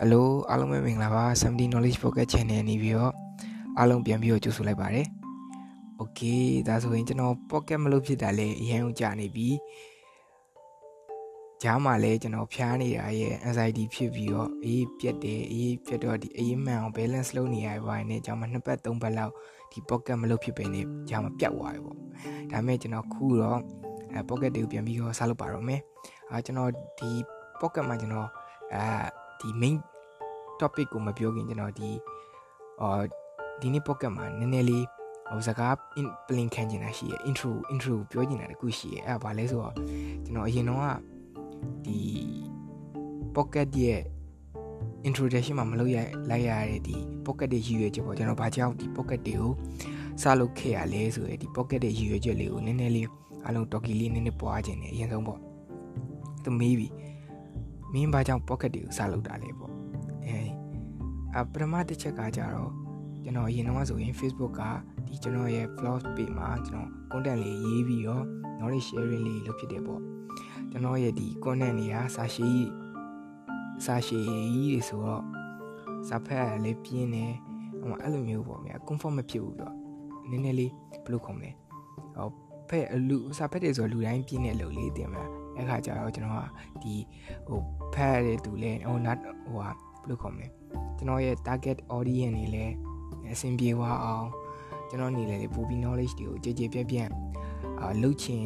Hello အားလုံးပဲမင်္ဂလာပါ70 knowledge pocket channel နေပြီးတော့အားလုံးပြန်ပြီးတော့ကြိုဆိုလိုက်ပါတယ် Okay ဒါဆိုရင်ကျွန်တော် pocket မလုပ်ဖြစ်တာလေအရင်ကကြာနေပြီကြားမှာလဲကျွန်တော်ဖျားနေတာရဲ့ anxiety ဖြစ်ပြီးတော့အေးပြက်တယ်အေးပြက်တော့ဒီအေးမှန်အောင် balance လုပ်နေရပါရင်ねကျွန်တော်နှစ်ပတ်သုံးပတ်လောက်ဒီ pocket မလုပ်ဖြစ်ပဲနေကြားမှာပြတ်သွားပြီပေါ့ဒါပေမဲ့ကျွန်တော်ခုတော့အဲ pocket တွေကိုပြန်ပြီးတော့စားလုပ်ပါတော့မယ်အာကျွန်တော်ဒီ pocket မှာကျွန်တော်အဲဒီ main topic ကိုမပြောခင်ကျွန်တော်ဒီအော်ဒီနေ့ pocket မှာနည်းနည်းလေးဟိုစကား plan ခံချင်တာရှိရ intro intro ပြောချင်တာတခုရှိရအဲ့ဒါဘာလဲဆိုတော့ကျွန်တော်အရင်တော့ကဒီ pocket ရဲ့ introduction မှာမလုပ်ရလိုက်ရတဲ့ဒီ pocket တွေရည်ရွယ်ချက်ပေါ့ကျွန်တော်ဘာကြောင့်ဒီ pocket တွေကိုစလုပ်ခဲ့ရလဲဆိုရယ်ဒီ pocket တွေရည်ရွယ်ချက်လေးကိုနည်းနည်းလေးအားလုံး talkie လေးနည်းနည်းပွားခြင်းနဲ့အရင်ဆုံးပေါ့သူမေးပြီမင်းဘာကြောင့် pocket တွေကိုစလုပ်တာလဲပေါ့အဲ အပထမတစ်ချက်ကကြတော့ကျွန်တော်အရင်တော့ဆိုရင် Facebook ကဒီကျွန်တော်ရဲ့ vlog page မှာကျွန်တော် content လေးရေးပြီးတော့ knowledge sharing လေးလုပ်ဖြစ်တယ်ပေါ့ကျွန်တော်ရဲ့ဒီ content တွေကစာရှိစာရှိကြီးတွေဆိုတော့စာဖတ်ရလည်းပြင်းတယ်ဟိုအဲ့လိုမျိုးပေါ့ဗျာ comfort မဖြစ်ဘူးတော့နည်းနည်းလေးဘယ်လိုခေါ်မလဲဟောဖက်လူစာဖတ်တယ်ဆိုလူတိုင်းပြင်းတဲ့အလုပ်လေးတင်မလားအဲ့ခါကျတော့ကျွန်တော်ကဒီဟိုဖတ်ရတဲ့သူလဲဟိုနာဟိုဟာဘယ်လိုခေါ်မလဲ ကျွန်တော်ရဲ့ target audience တွေလည်းအဆင်ပြေသွားအောင်ကျွန်တော်နေလေပူပြီး knowledge တွေကိုကြည်ကြည်ပြည့်ပြည့်အာလှုပ်ချင်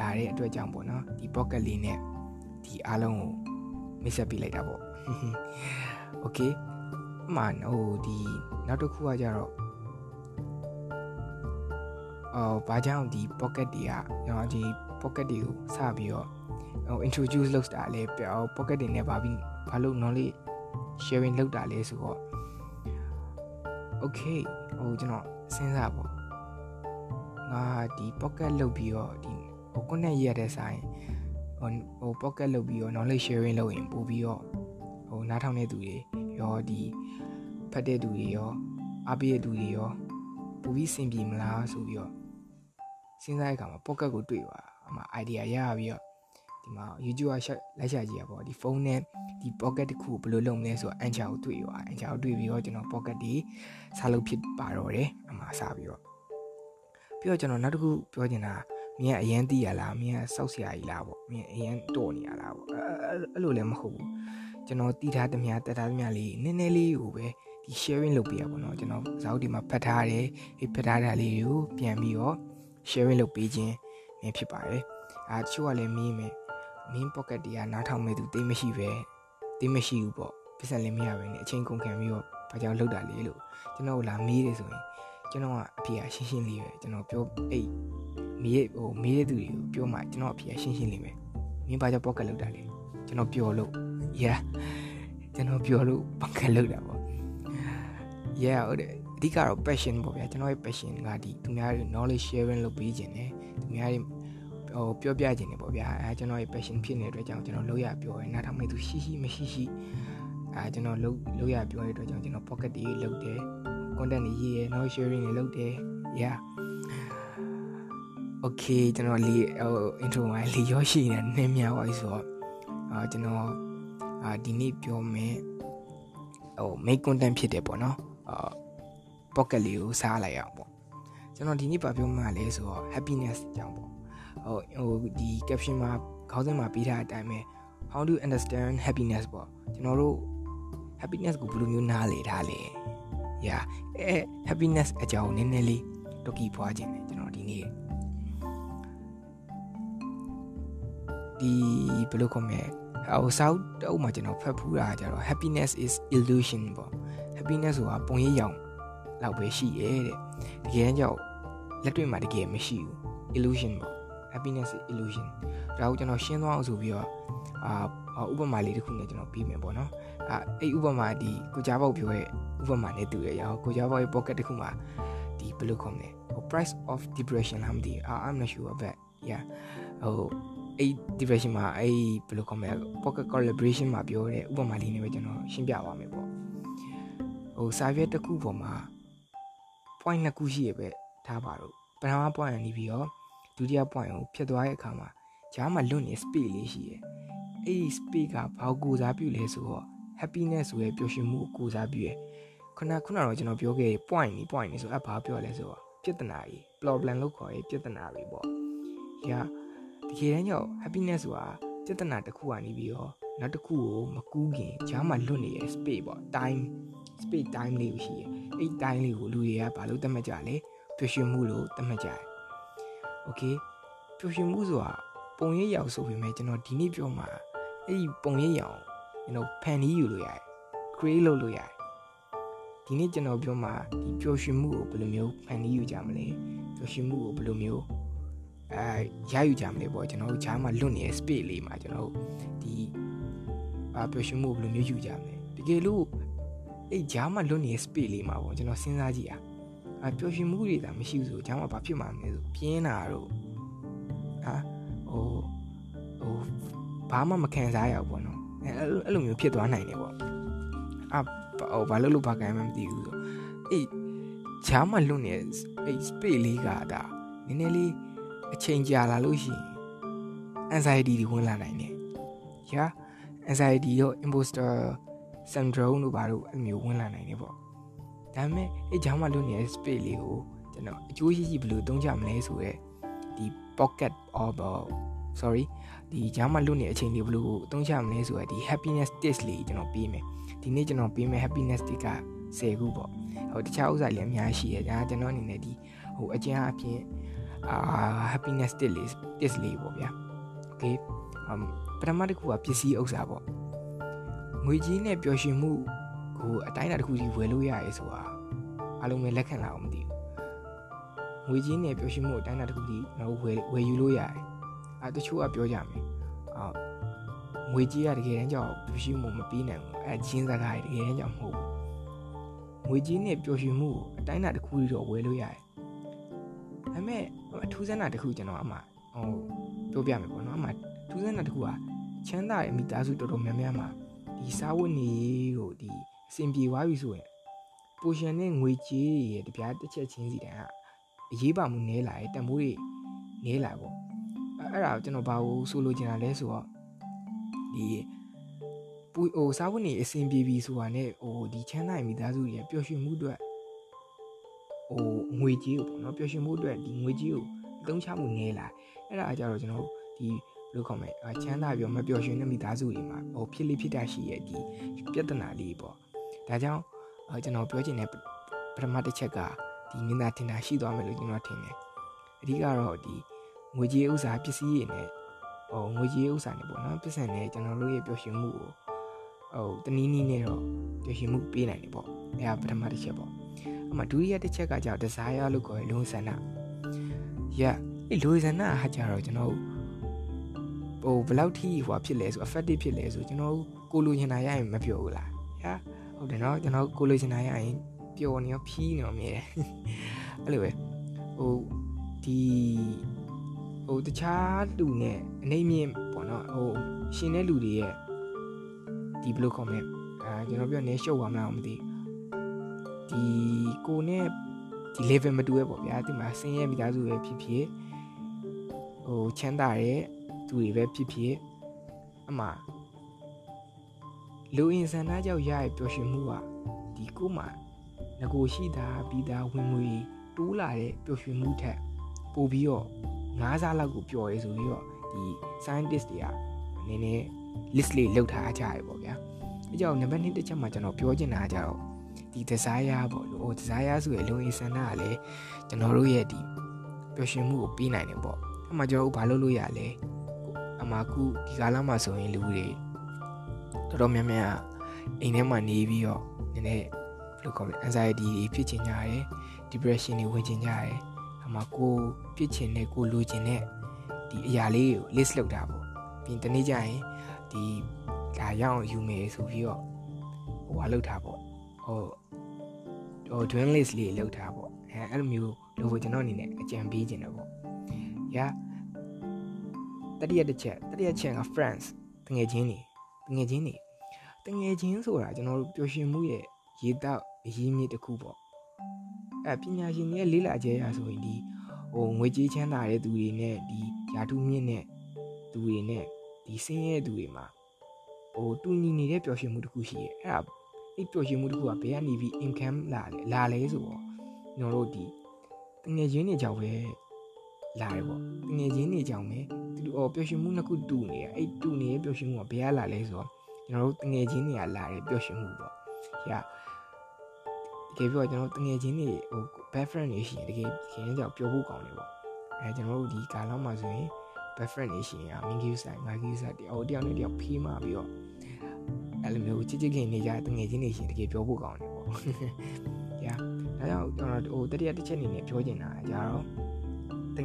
လာတဲ့အတွက်ကြောင့်ပေါ့နော်ဒီ pocket လေးနဲ့ဒီအားလုံးကိုမိတ်ဆက်ပေးလိုက်တာပေါ့ okay အမှန်ဟိုဒီနောက်တစ်ခုကကြတော့အော်ဘာကြောင့်ဒီ pocket တွေကကျွန်တော်ဒီ pocket တွေကိုစပြီးတော့ဟို introduce လုပ်တာလဲပြော pocket တွေနဲ့ဘာပြီးဘာလို့ knowledge sharing လုပ်တာလဲဆိုတော့ okay ဟိုကျွန်တော်စဉ်းစားပေါ့ငါဒီ pocket လုပ်ပြီးတော့ဒီဟို connect ရတဲ့ဆိုင်ဟိုဟို pocket လုပ်ပြီးတော့ knowledge sharing လုပ်ရင်ပို့ပြီးတော့ဟိုနားထောင်တဲ့သူတွေရောဒီဖတ်တဲ့သူတွေရောအားပေးတဲ့သူတွေရောပို့ပြီးစင်ပြေမလားဆိုပြီးတော့စဉ်းစားတဲ့အခါမှာ pocket ကိုတွေ့ပါအမှ idea ရပြီးတော့ ဒီမှာ YouTube ကလိုက်ရှာကြည့်ရပေါ့ဒီဖုန်းနဲ့ဒီ pocket တစ်ခုကိုဘယ်လိုလုပ်မလဲဆိုတော့ anchor ကိုတွေ့ရော anchor ကိုတွေ့ပြီးတော့ကျွန်တော် pocket ဒီစားလုပ်ဖြစ်ပါတော့တယ်အမှစားပြီးတော့ပြီးတော့ကျွန်တော်နောက်တစ်ခုပြောချင်တာမင်းကအရန်တီးရလားမင်းကစောက်ဆရာကြီးလားပေါ့မင်းအရန်တော်နေရလားပေါ့အဲ့လိုလည်းမဟုတ်ဘူးကျွန်တော်တီးထားသမျှတက်ထားသမျှလေးနည်းနည်းလေးကိုပဲဒီ sharing လုပ်ပေးရပါတော့ကျွန်တော်ဇာတ်ဒီမှာဖတ်ထားတယ်ဒီဖတ်ထားတာလေးကိုပြန်ပြီးတော့ sharing လုပ်ပေးခြင်းဖြစ်ပါတယ်အာတချို့ကလည်းမင်းမယ် main pocket တွေကနားထောင်မဲ့သူတိတ်မရှိပဲတိတ်မရှိဘူးပေါ့ပစ္စံလည်းမရပဲနဲ့အချိန်ကုန်ခံပြီးတော့ဘာကြောင့်လောက်တာလဲလို့ကျွန်တော်လာမေးတယ်ဆိုရင်ကျွန်တော်ကအဖေကရှင်းရှင်းလေးပဲကျွန်တော်ပြောအိတ်မေးဟိုမေးတဲ့သူတွေကိုပြောမှကျွန်တော်အဖေကရှင်းရှင်းလေးပဲမင်းဘာကြောင့် pocket လောက်တာလဲကျွန်တော်ပြောလို့ yeah ကျွန်တော်ပြောလို့ pocket လောက်တာပေါ့ yeah ဟုတ်တယ်အဓိကတော့ passion ပေါ့ဗျာကျွန်တော်ရဲ့ passion ကဒီသူများတွေ knowledge sharing လုပ်ပေးခြင်းတယ်သူများတွေ ဟိုပြောပြခြင်းနေပေါ့ဗျာအဲကျွန်တော်ရဲ့ passion ဖြစ်နေတဲ့အတွက်ကြောင့်ကျွန်တော်လုပ်ရပြောရဲနားထောင်မဲ့သူရှိရှိမရှိရှိအဲကျွန်တော်လုပ်လုပ်ရပြောတဲ့အတွက်ကြောင့်ကျွန်တော် pocket တွေလုပ်တယ် content တွေရေးရ knowledge sharing တွေလုပ်တယ် yeah okay ကျွန်တော်လေးဟို intro မှာလေးရောရှိနေနည်းများပါပြီဆိုတော့အာကျွန်တော်အာဒီနေ့ပြောမယ်ဟို make content ဖြစ်တယ်ပေါ့နော်အာ pocket လေးကိုစားလိုက်အောင်ပေါ့ကျွန်တော်ဒီနေ့ပါပြောမှလဲဆိုတော့ happiness အကြောင်းပေါ့ ဟိုဟိုဒီ caption မှာခေါင်းစဉ်မှာပေးထားတဲ့အတိုင်းပဲ how to understand happiness ပေါ့ကျွန်တော်တို့ happiness ကိုဘယ်လိုမျိုးနားလည်ထားလဲ yeah အဲ happiness အကြောင်းနည်းနည်းလေးတော့ကြည့်ပွားခြင်းတယ်ကျွန်တော်ဒီနေ့ဒီဘယ်လိုခေါ်မလဲဟို south တုပ်မှာကျွန်တော်ဖတ်ဖူးတာကြတော့ happiness is illusion ပေါ့ happiness ဆိုတာပုံရိပ်ရောင်လောက်ပဲရှိရဲ့တဲ့တကယ်ကြောင့်လက်တွေ့မှာတကယ်မရှိဘူး illusion ပေါ့ happiness is illusion ဒါကိုကျွန်တော်ရှင်းသွားအောင်ဆိုပြီးတော့အာဥပမာလေးတစ်ခုနဲ့ကျွန်တော်ပြီးမယ်ပေါ့နော်အာအဲ့ဥပမာဒီကိုကြားပေါက်ပြောရဲ့ဥပမာနဲ့တူရရအောင်ကိုကြားပေါက်ရဲ့ pocket တစ်ခုမှာဒီဘယ်လိုခေါ်မလဲဟို price of depression လားမသိအာ I'm not sure but yeah ဟိုအဲ့ depression မှာအဲ့ဘယ်လိုခေါ်မလဲ pocket collaboration မှာပြောတဲ့ဥပမာလေးနဲ့ပဲကျွန်တော်ရှင်းပြပါမယ်ပေါ့ဟိုစာရွက်တစ်ခုပေါ်မှာ point နှစ်ခုရှိရပဲထားပါတော့ပထမ point ကနေပြီးတော့ ဒုတိယ point ကိုဖြတ်သွားတဲ့အခါမှာဂျားမှာလွတ်နေ space လေးရှိရယ်အဲ့ဒီ space ကဘာကိုစားပြုလဲဆိုတော့ happiness ဆိုရယ်ပျော်ရွှင်မှုကိုကိုစားပြုရယ်ခုနခုနတော့ကျွန်တော်ပြောခဲ့ point နေ point နေဆိုအဘာပြောလဲဆိုတော့ပြဿနာကြီး problem လို့ခေါ်ရေးပြဿနာတွေပေါ့။ညာတကယ်တမ်းကျတော့ happiness ဆိုတာပြဿနာတစ်ခုကနေပြီးတော့နောက်တစ်ခုကိုမကူးခင်ဂျားမှာလွတ်နေတဲ့ space ပေါ့ time space time လေးကိုရှိရယ်အဲ့ time လေးကိုလူတွေကဘာလို့သတ်မှတ်ကြလဲပျော်ရွှင်မှုလို့သတ်မှတ်ကြတယ်။ okay ပျော်ရွှင်မှုဆိုတာပုံရိပ်ရောက်ဆိုပေမဲ့ကျွန်တော်ဒီနေ့ပြောမှာအဲ့ဒီပုံရိပ်ရောက်ကျွန်တော်ဖန်တီးယူလို့ရတယ် create လုပ်လို့ရတယ်ဒီနေ့ကျွန်တော်ပြောမှာဒီပျော်ရွှင်မှုကိုဘယ်လိုမျိုးဖန်တီးယူကြမလဲပျော်ရွှင်မှုကိုဘယ်လိုမျိုးအဲရယူကြမလဲပေါ့ကျွန်တော်တို့ဂျားမှာလွတ်နေတဲ့ space လေးမှာကျွန်တော်တို့ဒီအာပျော်ရွှင်မှုကိုဘယ်လိုမျိုးယူကြမလဲတကယ်လို့အဲ့ဂျားမှာလွတ်နေတဲ့ space လေးမှာပေါ့ကျွန်တော်စဉ်းစားကြည့်อ่ะ အာပျော်ရွှင်မှုတွေဒါမရှိဘူးဆိုဂျားမှာဘာဖြစ်မှာမလဲဆိုပြင်းတာတော့ဟာဟိုဟိုဘာမှမခံစားရဘူးပေါ့နော်အဲအဲ့လိုမျိုးဖြစ်သွားနိုင်တယ်ပေါ့အာဟိုဘာလို့လို့ဘာကိုင်းမှမသိဘူးဆိုအေးဂျားမှာလွတ်နေအဲ့ space လေးကဒါနည်းနည်းလေးအချိန်ကြာလာလို့ရှိရင် anxiety တွေဝင်လာနိုင်တယ်။ညာ anxiety ရော imposter syndrome တို့ဘာလို့အဲ့မျိုးဝင်လာနိုင်တယ်ပေါ့။ ဒါပေမဲ့အဲ့ဂျားမှာလွတ်နေတဲ့ space လေးကိုကျွန်တော်အကျိုးရှိရှိဘယ်လိုသုံးကြမလဲဆိုတော့ဒီ pocket of sorry ဒီဂျားမှာလွတ်နေတဲ့အချိန်လေးဘယ်လိုအသုံးချမလဲဆိုတော့ဒီ happiness test လေးကျွန်တော်ပေးမယ်ဒီနေ့ကျွန်တော်ပေးမယ် happiness test က10ခုပေါ့ဟိုတခြားဥစ္စာလည်းအများကြီးရှိတယ်ဒါကျွန်တော်အနေနဲ့ဒီဟိုအကျဉ်းအပြင်အာ happiness test လေး test လေးပေါ့ဗျာ okay အမ်ပထမတစ်ခုကပစ္စည်းဥစ္စာပေါ့ငွေကြီးနဲ့ပျော်ရွှင်မှု ကိုအတိုင်းအတာတစ်ခုကြီးဝယ်လို့ရရဲဆိုတာအလုံးပဲလက်ခံလာအောင်မသိဘူးငွေကြီးနဲ့ပျော်ရွှင်မှုအတိုင်းအတာတစ်ခုကြီးကျွန်တော်ဝယ်ဝယ်ယူလို့ရတယ်အဲတချို့ကပြောကြမယ်အာငွေကြီးကတကယ်တမ်းကြောက်ပျော်ရွှင်မှုမပြီးနိုင်ဘူးအဲချင်းစကားတွေတကယ်တမ်းကြောက်မဟုတ်ဘူးငွေကြီးနဲ့ပျော်ရွှင်မှုအတိုင်းအတာတစ်ခုကြီးတော့ဝယ်လို့ရတယ်ဒါပေမဲ့အထူးဆန်းတာတစ်ခုကျွန်တော်အမှဟိုပြောပြမယ်ပေါ့နော်အမှထူးဆန်းတာတစ်ခုကချမ်းသာရဲ့မိသားစုတော်တော်များများမှာဒီစားဝတ်နေတို့ဒီ အဆင်ပြေသွားပြီဆိုရင်ပိုရှင်နဲ့ငွေကြေးရဲ့တပြားတစ်ချက်ချင်းစီတန်းကအရေးပါမှုနည်းလာရဲ့တန်ဖိုးတွေနည်းလာပေါ့အဲ့ဒါကျွန်တော်ဘာလို့ဆိုလိုချင်တာလဲဆိုတော့ဒီပူဟိုစားဝတ်နေအဆင်ပြေပြီဆိုတာနဲ့ဟိုဒီချမ်းသာရဲ့မိသားစုရဲ့ပျော်ရွှင်မှုအတွက်ဟိုငွေကြေးကိုပေါ့နော်ပျော်ရွှင်မှုအတွက်ဒီငွေကြေးကိုအသုံးချမှုနည်းလာအဲ့ဒါအကြတော့ကျွန်တော်ဒီဘယ်လိုခေါ်မလဲအချမ်းသာပြောမပျော်ရွှင်တဲ့မိသားစုတွေမှာဟိုဖြစ်လိဖြစ်တာရှိရဲ့ဒီပြဿနာလေးပေါ့ ဒါကြောင့်ကျွန်တော်ပြောချင်တဲ့ပထမတစ်ချက်ကဒီနင်သာထင်တာရှိသွားမယ်လို့ကျွန်တော်ထင်တယ်အဓိကတော့ဒီငွေကြေးဥစ္စာပစ္စည်းတွေနဲ့ဟိုငွေကြေးဥစ္စာတွေပေါ့နော်ပစ္စံနဲ့ကျွန်တော်တို့ရဲ့ပျော်ရွှင်မှုကိုဟိုတနည်းနည်းနဲ့တော့ပျော်ရွှင်မှုပေးနိုင်တယ်ပေါ့အဲဒါပထမတစ်ချက်ပေါ့အမှဒုတိယတစ်ချက်ကကြောင့် desire လို့ခေါ်ရလုံဆန္ဒရအဲ့လုံဆန္ဒဟာကြတော့ကျွန်တော်ဟိုဘယ်လောက်ထိဟိုဖြစ်လဲဆို effective ဖြစ်လဲဆိုကျွန်တော်ကိုလိုချင်တာရရင်မပြောဘူးလား ဟာဟုတ်တယ်နော်ကျွန်တော်ကိုလိုချင်တာရရင်ပျော်နေရောဖြီးနေရောမြဲအဲ့လိုပဲဟိုဒီဟိုတခြားလူနဲ့အနေမြင့်ပေါ့နော်ဟိုရှင်တဲ့လူတွေရဲ့ဒီဘယ်လိုခေါ်မလဲအာကျွန်တော်ပြောနေရှုပ်သွားမလားမသိဒီကိုနဲ့ဒီ level မတူရဲ့ပေါ့ဗျာဒီမှာဆင်းရဲမိသားစုပဲဖြစ်ဖြစ်ဟိုချမ်းသာတဲ့သူတွေပဲဖြစ်ဖြစ်အမှ လူအင်ဆန္ဒကြောင့်ရရဲ့ပျော်ရွှင်မှုကဒီကိုမှငကိုရှိတာပြီးသားဝင်ငွေတိုးလာတဲ့ပျော်ရွှင်မှုထက်ပိုပြီးတော့ငါးစားလောက်ကိုပျော်ရဲဆိုပြီးတော့ဒီ scientist တွေကနည်းနည်း list လေးလောက်ထားကြရပေါ့ဗျာအဲကြောင့်နံပါတ်1တစ်ချက်မှာကျွန်တော်ပြောချင်တာကြတော့ဒီ desire ပေါ့လို့ဟို desire ဆိုရလုံအင်ဆန္ဒကလည်းကျွန်တော်တို့ရဲ့ဒီပျော်ရွှင်မှုကိုပြီးနိုင်တယ်ပေါ့အမှကျွန်တော်တို့ဘာလုပ်လို့ရလဲအမှခုဒီကာလမှာဆိုရင်လူတွေ တော်တော်များများအိမ်ထဲမှာနေပြီးတော့နည်းနည်းဘယ်လိုခေါ်လဲ anxiety တွေဖြစ်ချင်ကြတယ် depression တွေဝင်ချင်ကြတယ်အမှကိုဖြစ်ချင်တဲ့ကိုလိုချင်တဲ့ဒီအရာလေးကို list လုပ်တာပေါ့ပြီးတနေ့ကျရင်ဒီဒါရအောင်ယူမယ်ဆိုပြီးတော့ဟိုဟာလုပ်တာပေါ့ဟိုဟို twin list လေးလောက်ထားပေါ့အဲအဲ့လိုမျိုးလို့ကျွန်တော်အနေနဲ့အကြံပေးခြင်းတယ်ပေါ့။ရာတတိယတစ်ချက်တတိယချက်က friends တငယ်ချင်းတွေတ ငယ်ချင်းတွေတငယ်ချင်းဆိုတာကျွန်တော်တို့ပျော်ရွှင်မှုရဲ့ရေတောက်အရင်းမြစ်တစ်ခုပေါ့။အဲပညာရှင်တွေရဲ့လေးလာကျဲရဆိုရင်ဒီဟိုငွေကြေးချမ်းသာတဲ့သူတွေနဲ့ဒီယာထုမြင့်တဲ့သူတွေနဲ့ဒီဆင်းရဲသူတွေမှာဟိုတူညီနေတဲ့ပျော်ရွှင်မှုတစ်ခုရှိရဲ့အဲ့ဒါအဲ့ပျော်ရွှင်မှုတစ်ခုကဘယ်ကနေပြီး income လာလဲလာလဲဆိုတော့ကျွန်တော်တို့ဒီတငယ်ချင်းတွေကြောင့်ပဲ လာတယ်ပေါ့တငယ်ချင်းတွေကြောင့်ပဲသူတို့ပျော်ရွှင်မှုနှစ်ခုတူနေတယ်အဲ့တူနေတဲ့ပျော်ရွှင်မှုကဘယ်ကလာလဲဆိုတော့ကျွန်တော်တို့တငယ်ချင်းတွေကလာတယ်ပျော်ရွှင်မှုပေါ့။ရာတကယ်ပြောကျွန်တော်တငယ်ချင်းတွေဟို best friend တွေရှိရင်တကယ်ခင်ကြောင်ပြောဖို့ကောင်းတယ်ပေါ့။အဲကျွန်တော်တို့ဒီကာလောက်မှာဆိုရင် best friend တွေရှိရင်အမင်းကြီးဆိုင်ငါကြီးဆိုင်တယောက်တယောက်နဲ့တယောက်ဖေးမှပြီးတော့အဲ့လိုမျိုးချစ်ချစ်ခင်နေကြတငယ်ချင်းတွေရှိရင်တကယ်ပြောဖို့ကောင်းတယ်ပေါ့။ရာဒါကြောင့်ကျွန်တော်ဟိုတတိယတစ်ချက်အနေနဲ့ပြောချင်တာကြတော့တ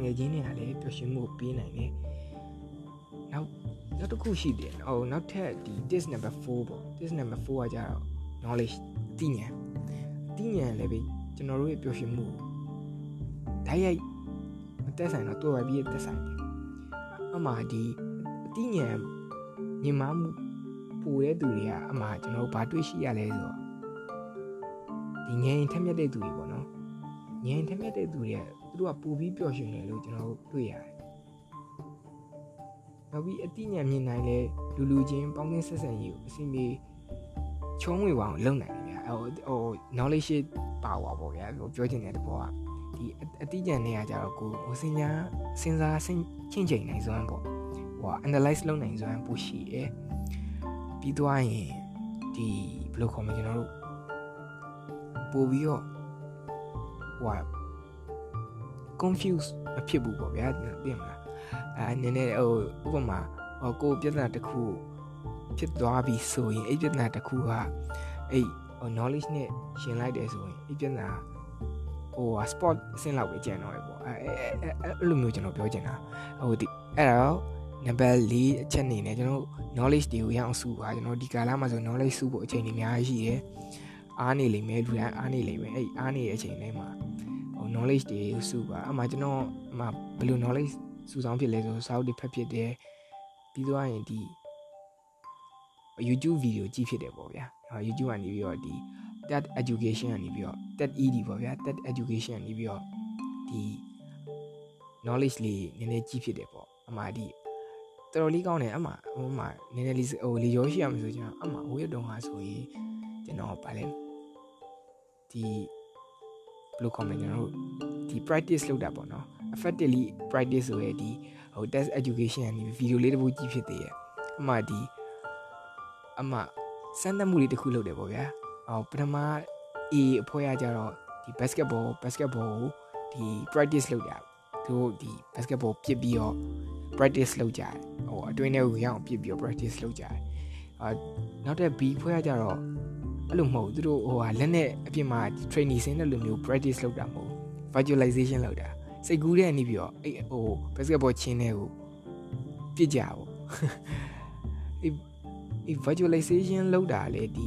ငယ်ချင်းတွေကလည်းပျော်ရွှင်မှုပေးနိုင်တယ်။နောက်နောက်တစ်ခုရှိတယ်ဟိုနောက်ထပ်ဒီ disk number 4ပေါ့ disk number 4ကကြတော့ knowledge သိဉာဏ်သိဉာဏ်လည်းပဲကျွန်တော်တို့ရဲ့ပျော်ရွှင်မှုဓာတ်ရိုက်မတက်ဆိုင်တော့တော်ပါပြီးတက်ဆိုင်တယ်အမှဒီအသိဉာဏ်မြင်မှမှုပိုတဲ့သူတွေကအမှကျွန်တော်တို့ဘာတွေ့ရှိရလဲဆိုတော့ဒီငြိမ်ထက်မြက်တဲ့သူတွေပေါ့နော်ငြိမ်ထက်မြက်တဲ့သူတွေကသူ တို့ကပိုပြီးပျော်ရွှင်တယ်လို့ကျွန်တော်တို့တွေ့ရတယ်နောက်ပြီးအသိဉာဏ်မြင်နိုင်လဲလူလူချင်းပေါင်းသင်းဆက်ဆံရေးကိုအစီအမေချုံးဝေပါအောင်လုပ်နိုင်တယ်ဗျာဟိုဟို knowledge power ပေါ့ဗျာဟိုပြောချင်တဲ့တဘောကဒီအသိဉာဏ်တွေကကြတော့ကိုဟိုစင်ညာစဉ်းစားစဉ်ချင်းချိန်နိုင်စွမ်းပေါ့ဟို analyze လုပ်နိုင်စွမ်းပိုရှိတယ်ပြီးသွားရင်ဒီဘယ်လိုခေါ်မလဲကျွန်တော်တို့ပို့ပြီးတော့ဟို confuse မဖြစ်ဘူးပေါ့ဗျာသိမလားအဲနည်းနည်းဟိုဥပမာဟိုကိုပြဿနာတစ်ခုဖြစ်သွားပြီဆိုရင်အဲ့ပြဿနာတစ်ခုကအဲ့ဟို knowledge နဲ့ရှင်းလိုက်တယ်ဆိုရင်အဲ့ပြဿနာဟို sport အဆင့်လောက်ပဲကျန်တော့ရပေါ့အဲအဲ့လိုမျိုးကျွန်တော်ပြောချင်တာဟိုဒီအဲ့တော့နံပါတ်၄အချက်အနေနဲ့ကျွန်တော် knowledge တွေကိုရအောင်စုပါကျွန်တော်ဒီကာလမှာဆို knowledge စုဖို့အချိန်တွေအများကြီးရှိတယ်အားနေလိမ့်မယ်လူတိုင်းအားနေလိမ့်မယ်အဲ့အားနေတဲ့အချိန်တိုင်းမှာဟို knowledge တွေစုပါအမှကျွန်တော်အမှဘယ်လို knowledge စုဆောင်ဖြစ်လဲဆိုစာအုပ်တွေဖတ်ဖြစ်တယ်ပြီးသွားရင်ဒီ YouTube video ကြည့်ဖြစ်တယ်ပေါ့ဗျာ။ YouTube ကနေပြီးတော့ဒီ TED education ကနေပြီးတော့ TED ED ပေါ့ဗျာ TED education ကနေပြီးတော့ဒီ knowledge လေးနည်းနည်းကြည့်ဖြစ်တယ်ပေါ့။အမှဒီတော်တော်လေးကောင်းတယ်အမှဟိုမှနည်းနည်းလေးဟိုလေရောရှိရမယ်ဆိုကျွန်တော်အမှဝေးတုံးဟာဆိုရင်ကျွန်တော်ဗာလဲဒီ ဘယ်လို comment ကျွန်တော်တို့ဒီ practice လုပ်တာပေါ့နော် effectively practice ဆိုရယ်ဒီဟို test education ကနေ video လေးတစ်ပုဒ်ကြည့်ဖြစ်သေးရဲ့အမှဒီအမှစမ်းသပ်မှုလေးတစ်ခုလုပ်တယ်ပေါ့ဗျာဟောပထမ A အဖွဲရကြတော့ဒီ basketball basketball ကိုဒီ practice လုပ်ကြသူတို့ဒီ basketball ပြစ်ပြီးတော့ practice လုပ်ကြတယ်ဟိုအတွင်းထဲကိုရအောင်ပြစ်ပြီးတော့ practice လုပ်ကြတယ်အာနောက်တဲ့ B ဖွဲရကြတော့ အဲ့လိုမဟုတ်သူတို့ဟိုဟာလက်နဲ့အပြင်မှာ training ဆင်းတဲ့လိုမျိုး practice လုပ်တာမဟုတ် visualization လုပ်တာစိတ်ကူးတဲ့အနေပြီးတော့အဲ့ဟို basketball ချင်းတဲ့ကိုပြစ်ကြပေါ့အဲ့ဒီ visualization လောက်တာလေဒီ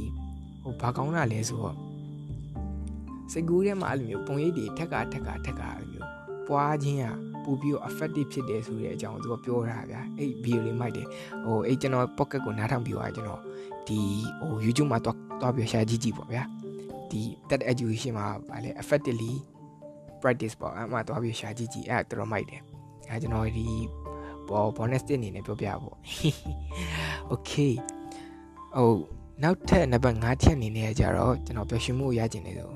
ဟိုဘာကောင်းတာလဲဆိုတော့စိတ်ကူးထဲမှာအဲ့လိုမျိုးပုံရိပ်တွေထက်ကထက်ကထက်ကအဲ့လိုမျိုးပွားခြင်းကပူပြီးတော့ effective ဖြစ်တယ်ဆိုတဲ့အကြောင်းသူကပြောတာဗျာအဲ့ video လေးမိုက်တယ်ဟိုအဲ့ကျွန်တော် pocket ကိုနားထောင်ပြီးသွားကျွန်တော်ဒီဟို YouTube မှာတွား တွားပြီး share ကြည့်ကြည့်ပေါ့ဗျာဒီ that education မှာဗာလဲ effectively practice ပေါ့အဲ့မှာတွားပြီး share ကြည့်ကြည့်အဲ့တော်တော်မိုက်တယ်အဲ့ကျွန်တော်ဒီဘော bonus တင်အနေနဲ့ပြောပြပေါ့ okay ဟိုနောက်ထပ်နံပါတ်5ချက်အနေနဲ့ကြတော့ကျွန်တော်ပျော်ရွှင်မှုရကျင်နေဆို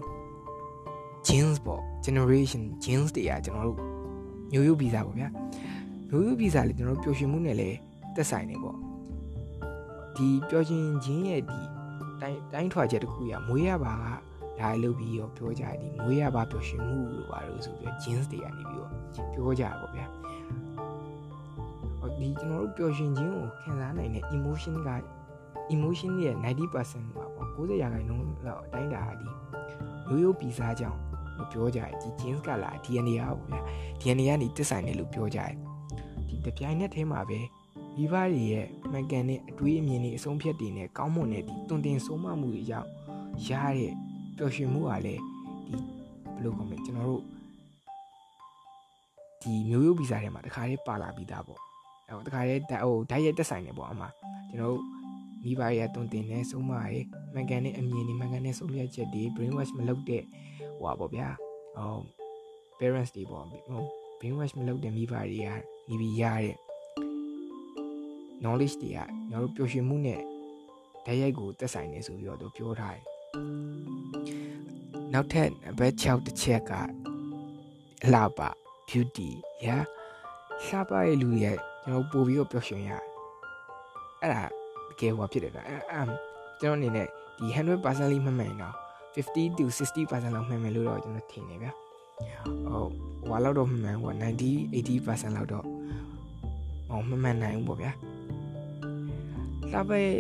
jeans ပေါ့ generation jeans တွေကကျွန်တော်တို့မျိုးရိုးဗီဇပေါ့ဗျာမျိုးရိုးဗီဇလေကျွန်တော်တို့ပျော်ရွှင်မှုနဲ့လည်းသက်ဆိုင်နေပေါ့ဒီပျော်ရွှင်ခြင်းရဲ့ဒီ တိုင်းတိုင်းထွာချက်တစ်ခုရမွေးရပါကဒါလုပ်ပြီးတော့ပြောကြတယ်ဒီမွေးရပါပျော်ရွှင်မှုလို့ပါလို့ဆိုပြီး jeans တွေကနေပြီးတော့ပြောကြတာပေါ့ဗျာဒီကျွန်တော်တို့ပျော်ရွှင်ခြင်းကိုခံစားနိုင်တဲ့ emotion က emotion ရဲ့90%ပါပေါ့90ရာခိုင်နှုန်းလောက်အတိုင်းတာဒီရိုးရိုးပီစားကြောင်းလို့ပြောကြတယ်ဒီ genes ကလာ DNA อ่ะပေါ့ဗျာ DNA ကနေတက်ဆိုင်တယ်လို့ပြောကြတယ်ဒီတပြိုင်နက်တည်းမှာပဲ မိဘတွေရဲ့မှန်ကန်တဲ့အတွေးအမြင်တွေအဆုံးဖြတ်တွေနဲ့ကောင်းမွန်တဲ့ဒီတွင်တင်ဆုံးမမှုတွေကြောင့်ရတဲ့ပျော်ရွှင်မှုကလည်းဒီဘယ်လိုခေါ်မလဲကျွန်တော်တို့ဒီမျိုးရိုးဗီဇာထဲမှာတခါလေးပါလာပြီးသားပေါ့အဲတခါလေးဟိုဓာတ်ရိုက်တက်ဆိုင်နေပေါ့အမှကျွန်တော်တို့မိဘရဲ့တွင်တင်တဲ့ဆုံးမတွေမှန်ကန်တဲ့အမြင်တွေမှန်ကန်တဲ့ဆုံးဖြတ်ချက်တွေ brain wash မလုပ်တဲ့ဟိုပါပေါ့ဗျာဟို parents တွေပေါ့ဟို brain wash မလုပ်တဲ့မိဘတွေကနေပြီးရတဲ့ knowledge တွေကကျွန်တော်တို့ပျော်ရွှင်မှုနဲ့ဓာတ်ရိုက်ကိုတက်ဆိုင်နေဆိုပြီးတော့သူပြောထားတယ်နောက်ထပ်ဘက်6တစ်ချက်ကအလှပ beauty ရာလှပရဲ့လူတွေကျွန်တော်ပို့ပြီးတော့ပျော်ရွှင်ရတယ်အဲ့ဒါတကယ်ဟောဖြစ်တယ်ဗျအဲ့အမ်ကျွန်တော်အနေနဲ့ဒီ100%လေးမှတ်မှန်တော့50 to 60%လောက်မှန်မယ်လို့တော့ကျွန်တော်ထင်နေဗျဟုတ်ဟိုလောက်တော့မှန်မှန်ဟို90 80%လောက်တော့ဟောမှန်မှန်နိုင်ဘူးပေါ့ဗျာ လှပရဲ့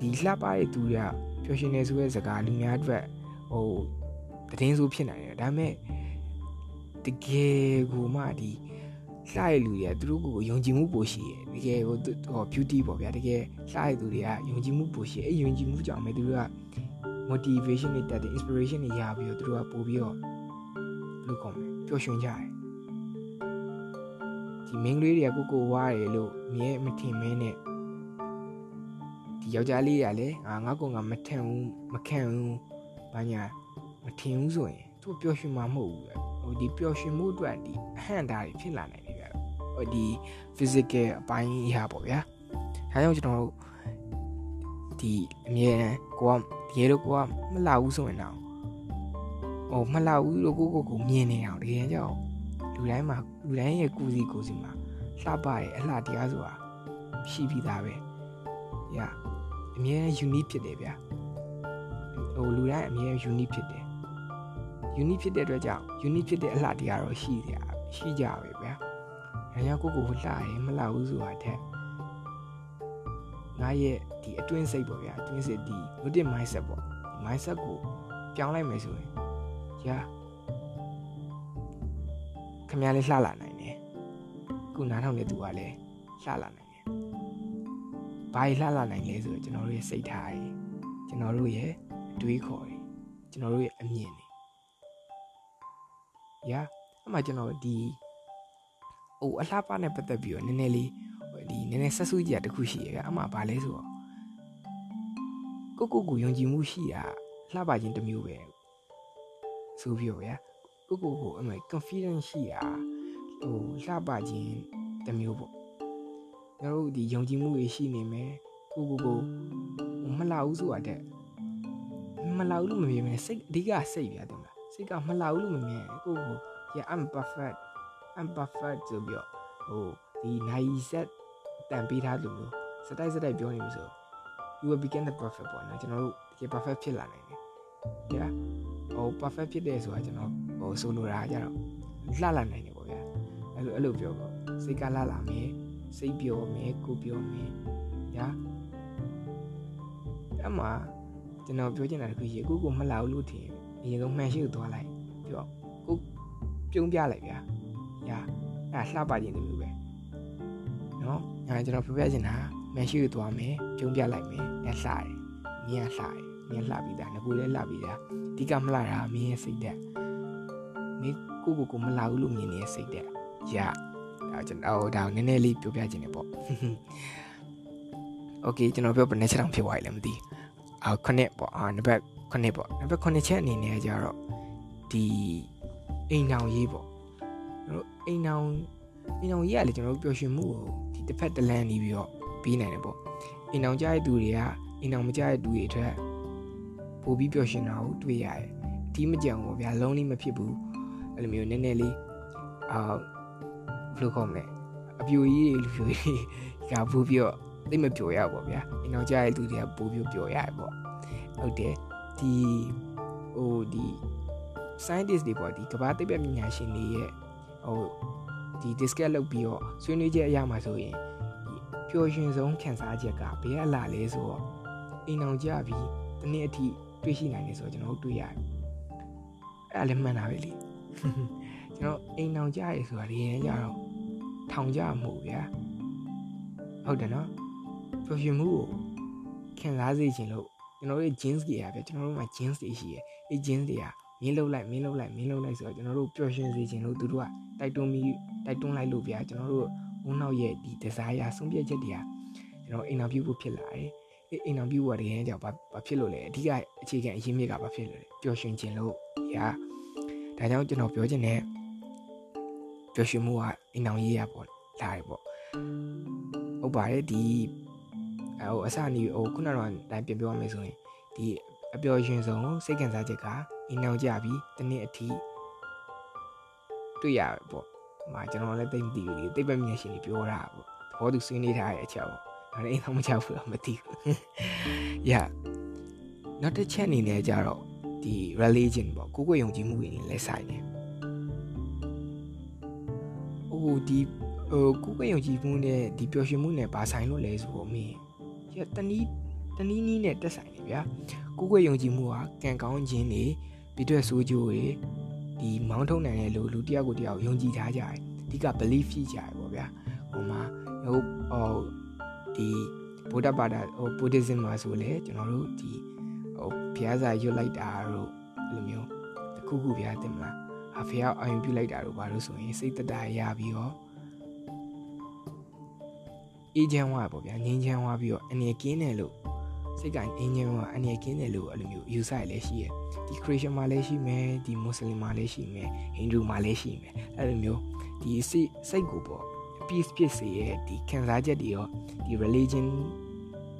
ဒီလှပရဲ့သူကပျော်ရွှင်နေဆိုတဲ့စကားလူများအတွက်ဟိုတည်င်းဆိုဖြစ်နိုင်တယ်ဒါပေမဲ့တကယ်ကိုမှဒီလှရလူတွေကသူတို့ကိုယုံကြည်မှုပိုရှိတယ်တကယ်ဟိုဟော beauty ပေါ့ဗျာတကယ်လှရသူတွေကယုံကြည်မှုပိုရှိတယ်အဲယုံကြည်မှုကြောင့်ပဲသူတို့က motivation တွေတက်တယ် inspiration တွေရပြီးတော့သူတို့ကပို့ပြီးတော့ဘယ်လိုခေါ်မလဲပျော်ရွှင်ကြတယ်ဒီမင်းကလေးတွေကကိုကိုဝါတယ်လို့မြဲမထင်မင်းနဲ့ ဒီယောက်ျားလေးတွေကလည်းငါငါကောင်ကမထင်ဘူးမခံဘူးဘာညာမထင်ဘူးဆိုရင်သူပျော်ရွှင်မှာမဟုတ်ဘူးဟိုဒီပျော်ရွှင်မှုအတွက်ဒီအဟန့်တာတွေဖြစ်လာနိုင်တယ်ဗျာဟိုဒီ physical အပိုင်းအရာပေါ့ဗျာဒါကြောင့်ကျွန်တော်တို့ဒီအမြဲတမ်းကိုကတကယ်လို့ကိုကမလှဘူးဆိုရင်တော့ဟိုမလှဘူးလို့ကိုကိုကိုမြင်နေအောင်တကယ်ကြောက်လူတိုင်းမှာလူတိုင်းရဲ့ကိုစီကိုစီမှာလှပရဲ့အလှတရားဆိုတာရှိပြီးသားပဲ။ညာ အမြဲ unique ဖြစ်တယ်ဗျာ။ဟိုလူတိုင်းအမြဲ unique ဖြစ်တယ်။ unique ဖြစ်တဲ့အတွက်ကြောင့် unique ဖြစ်တဲ့အလှတရားတော့ရှိကြရှိကြပဲဗျာ။ဒါကြောင့်ကိုကိုလှရဲ့မလှဘူးဆိုတာတဲ့ငါရဲ့ဒီအတွင်းစိတ်ပေါ့ဗျာအတွင်းစိတ်ဒီ routine mindset ပေါ့ mindset ကိုပြောင်းလိုက်မယ်ဆိုရင်ညာခမရလေးလှလာနိုင်တယ်ခုနားထောင်နေသူကလည်းလှလာနိုင်တယ် ဘာကြီးလှလာနိုင်လဲဆိုတော့ကျွန်တော်တို့ရဲ့စိတ်ထားကြီးကျွန်တော်တို့ရဲ့အတွေးခေါ်ကြီးကျွန်တော်တို့ရဲ့အမြင်တွေညာအမှကျွန်တော်ဒီဟိုအလှပနဲ့ပတ်သက်ပြီးတော့နည်းနည်းလေးဒီနည်းနည်းဆက်စုကြတခုရှိရကအမှဘာလဲဆိုတော့ကိုကိုကိုယုံကြည်မှုရှိတာလှပခြင်းတစ်မျိုးပဲဆိုပြီးတော့ဗျာကိုကိုကိုအမေ confidence ရှိတာဟိုလှပခြင်းတစ်မျိုးပေါ့ ကျွန်တော်တို့ဒီယုံကြည်မှုတွေရှိနေမယ်ကိုကိုကိုမလှဘူးဆိုတာတဲ့မလှဘူးလို့မမြင်မယ်စိတ်အဓိကစိတ်ပြတယ်မလားစိတ်ကမလှဘူးလို့မမြင်ကိုကို yeah i'm perfect i'm perfect ဆိုပြီးတော့ဟိုဒီနိုင်ဆက်တန်ပေးထားလို့မျိုးစတိုက်စတိုက်ပြောနေလို့ဆို you will become the perfect ပေါ့နော်ကျွန်တော်တို့တကယ် perfect ဖြစ်လာနိုင်တယ်။ yeah ဟို perfect ဖြစ်တယ်ဆိုတာကျွန်တော်ဟိုဆိုလိုတာကြတော့လှလာနိုင်တယ်ပေါ့ဗျာ။အဲ့လိုအဲ့လိုပြောပေါ့စိတ်ကလှလာမယ် စိတ်ပျော်မယ်ကိုပျော်မယ်။ yeah အမှကျွန်တော်ပြောချင်တာတခုရှိကိုကိုမလှဘူးလို့ထင်အရင်ဆုံးမှန်ရှိကိုသွားလိုက်ပြီးတော့ကိုပြုံးပြလိုက်ဗျာ။ yeah အဲ့လှပခြင်းတမျိုးပဲ။နော်အဲကျွန်တော်ပြောပြချင်တာမန်ရှိကိုသွားမယ်ပြုံးပြလိုက်မယ်ညလှတယ်မင်းကလှတယ်မင်းလှပြီးသားငကိုလည်းလှပြီးသားအဓိကမလှတာမင်းရဲ့စိတ်သက်မင်းကိုကိုကိုမလှဘူးလို့မြင်နေတဲ့စိတ်သက်ရဒါ ကျွန်တော်ဒါနည်းနည်းလေးပြောပြချင်တယ်ပေါ့โอเคကျွန်တော်ပြောဘယ်နှချက်တောင်ဖြစ်သွားပြီလဲမသိအာခုနှစ်ပေါ့အာနံပါတ်ခုနှစ်ပေါ့နံပါတ်ခုနှစ်ချက်အနေနဲ့ကျတော့ဒီအိမ်အောင်ရေးပေါ့ကျွန်တော်အိမ်အောင်အိမ်အောင်ရေးရလေကျွန်တော်တို့ပျော်ရွှင်မှုကိုဒီတစ်ဖက်တစ်လမ်းနေပြီးတော့ပေးနိုင်တယ်ပေါ့အိမ်အောင်ကြတဲ့သူတွေကအိမ်အောင်မကြတဲ့သူတွေအတွက်ပို့ပြီးပျော်ရွှင်တာကိုတွေ့ရတယ်အတီးမကြံဘူးဗျာလုံးလေးမဖြစ်ဘူးအဲ့လိုမျိုးနည်းနည်းလေးအာ ဘယ်လိုခေါ်မလဲအပြူကြီးတွေလူပြူကြီးကပို့ပြီးတော့သိမပျော်ရပေါ့ဗျာအိမ်အောင်ကြတဲ့သူတွေကပို့ပြီးပျော်ရတယ်ပေါ့ဟုတ်တယ်ဒီဟိုဒီ scientist တွေပေါ့ဒီကမ္ဘာသိပ္ပံပညာရှင်တွေရဲ့ဟိုဒီ discuss လုပ်ပြီးတော့ဆွေးနွေးချက်အရာမှာဆိုရင်ပျော်ရွှင်ဆုံးခံစားချက်ကဘယ်အလားလဲဆိုတော့အိမ်အောင်ကြပြီးတနေ့အထိတွေ့ရှိနိုင်တယ်ဆိုတော့ကျွန်တော်တို့တွေ့ရတယ်အဲ့ဒါလည်းမှန်တာပဲလေကျွန်တော်အိမ်အောင်ကြရဲဆိုတာဒီရင်ကြတော့ ထောင်ကြမှုဗျာဟုတ်တယ်နော်ပျော်ရွှင်မှုကိုခံစားစေခြင်းလို့ကျွန်တော်တို့ jeans တွေอ่ะဗျကျွန်တော်တို့မှာ jeans တွေရှိရဲ့အဲ့ jeans တွေကမင်းလှုပ်လိုက်မင်းလှုပ်လိုက်မင်းလှုပ်လိုက်ဆိုတော့ကျွန်တော်တို့ပျော်ရွှင်စေခြင်းလို့သူတို့ကတိုက်တွန်းပြီးတိုက်တွန်းလိုက်လို့ဗျာကျွန်တော်တို့ဦးနောက်ရဲ့ဒီ desire ဆုံးဖြတ်ချက်တွေကကျွန်တော်အိမ်အောင်ပြုဖို့ဖြစ်လာတယ်အဲ့အိမ်အောင်ပြုဖို့ကတကယ်ကြောင့်ဘာဘာဖြစ်လို့လဲအဓိကအခြေခံအရင်းမြစ်ကဘာဖြစ်လို့လဲပျော်ရွှင်ခြင်းလို့ရာဒါကြောင့်ကျွန်တော်ပြောချင်တဲ့ ပျော်ရွှင်မှုကအိမ်အောင်ရေးရပေါ့လာတယ်ပေါ့ဟုတ်ပါတယ်ဒီဟိုအစနေဟိုခုနကတော့တိုင်းပြန်ပြောရမယ်ဆိုရင်ဒီအပျော်ရွှင်ဆုံးစိတ်ခံစားချက်ကအိမ်နောက်ကြပြီးတနေ့အထိတွေ့ရပေါ့။မာကျွန်တော်လည်းသိမသိဘူးလေသိပ္ပံမျက်ရှင်တွေပြောတာပေါ့။သဘောတူဆွေးနွေးထားတဲ့အချက်ပေါ့။ဒါလည်းအိမ်နောက်မကြောက်ဘူးတော့မသိဘူး။ Yeah နောက်တစ်ချက်အနေနဲ့ကြတော့ဒီ religion ပေါ့ကိုယ်ကိုယ်ယုံကြည်မှုတွေနဲ့လည်းဆိုင်တယ်။ ဟိုဒီဟိုကိုယ်ကိုယ်ယုံကြည်မှုနဲ့ဒီပျော်ရွှင်မှုနဲ့ဘာဆိုင်လို့လဲဆိုတော့မင်းရတနည်းတနည်းနည်းနဲ့တက်ဆိုင်တယ်ဗျာကိုယ်ကိုယ်ယုံကြည်မှုဟာကံကောင်းခြင်းတွေပြီးတော့ဆိုးကျိုးတွေဒီမောင်းထုံနိုင်တဲ့လူလူတယောက်ကိုတယောက်ယုံကြည်ထားကြတယ်အဓိက belief ရှိကြတယ်ပေါ့ဗျာဟိုမှာဟိုဟိုဒီဗုဒ္ဓဘာသာဟို Buddhism မှာဆိုလေကျွန်တော်တို့ဒီဟိုဘုရားစာရွတ်လိုက်တာတို့လိုမျိုးတခုခုဗျာတင်မလား အဖေအောင်အယုံပြုလိုက်တာတို့ဘာလို့ဆိုရင်စိတ်တတရပြီးတော့အေးချမ်းဝါပေါ့ဗျာငြင်းချမ်းဝါပြီးတော့အနေကင်းတယ်လို့စိတ်ကအင်းချမ်းဝါအနေကင်းတယ်လို့အဲ့လိုမျိုးယူဆရလည်းရှိရဒီခရစ်ယာန်မှာလည်းရှိမယ်ဒီမွတ်စလင်မှာလည်းရှိမယ်ဟိန္ဒူမှာလည်းရှိမယ်အဲ့လိုမျိုးဒီစိတ်စိတ်ကိုပေါ့ peace ဖြစ်စေရဲ့ဒီခံစားချက်တွေရောဒီ religion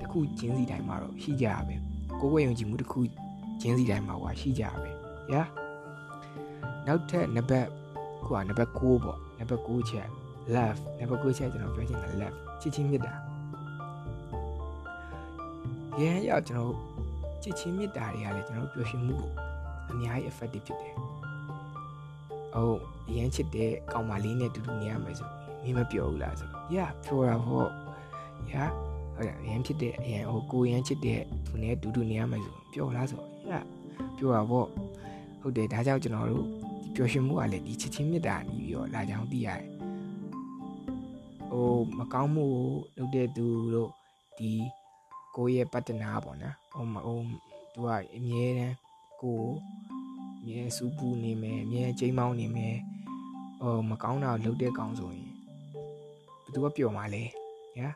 တခုချင်းစီတိုင်းမှာတော့ရှိကြရပဲကိုယ်ကိုယ်ယုံကြည်မှုတခုချင်းစီတိုင်းမှာဟွာရှိကြရပဲညာ နောက်ထပ်နံပါတ်ခုကနံပါတ်6ပေါ့နံပါတ်6ချက် love နံပါတ်9ချက်ကျွန်တော်ပြောချင်တာ love ချစ်ချင်းမေတ္တာရဲရောက်ကျွန်တော်ချစ်ချင်းမေတ္တာတွေကလည်းကျွန်တော်ပျော်ရွှင်မှုကိုအများကြီး effective ဖြစ်တယ်။ဟုတ်အရင်ချစ်တဲ့ကောင်မလေးနဲ့တူတူနေရမယ်ဆိုမင်းမပြောဘူးလားဆိုတော့ yeah ပြောတာပေါ့ yeah ဟုတ်တယ်အရင်ဖြစ်တဲ့အရင်ဟိုကိုရန်ချစ်တဲ့သူနဲ့တူတူနေရမယ်ဆိုပြောလားဆို yeah ပြောတာပေါ့ဟုတ်တယ်ဒါကြောင့်ကျွန်တော်တို့ဒီ ပျော်ရွှင်မှုကလည်းဒီချစ်ချင်းမေတ္တာနေပြီးတော့လာကြောင်းသိရတယ်ဟိုမကောင်းမှုကိုလုပ်တဲ့သူတို့ဒီကိုရဲ့ပတ်တနာပေါ့နော်ဟိုဟိုသူကအမြဲတမ်းကိုအမြဲစူးပူနေမယ်အမြဲချိန်မောင်းနေမယ်ဟိုမကောင်းတာလုပ်တဲ့ကောင်ဆိုရင်ဘသူကပျော်မှာလဲညာ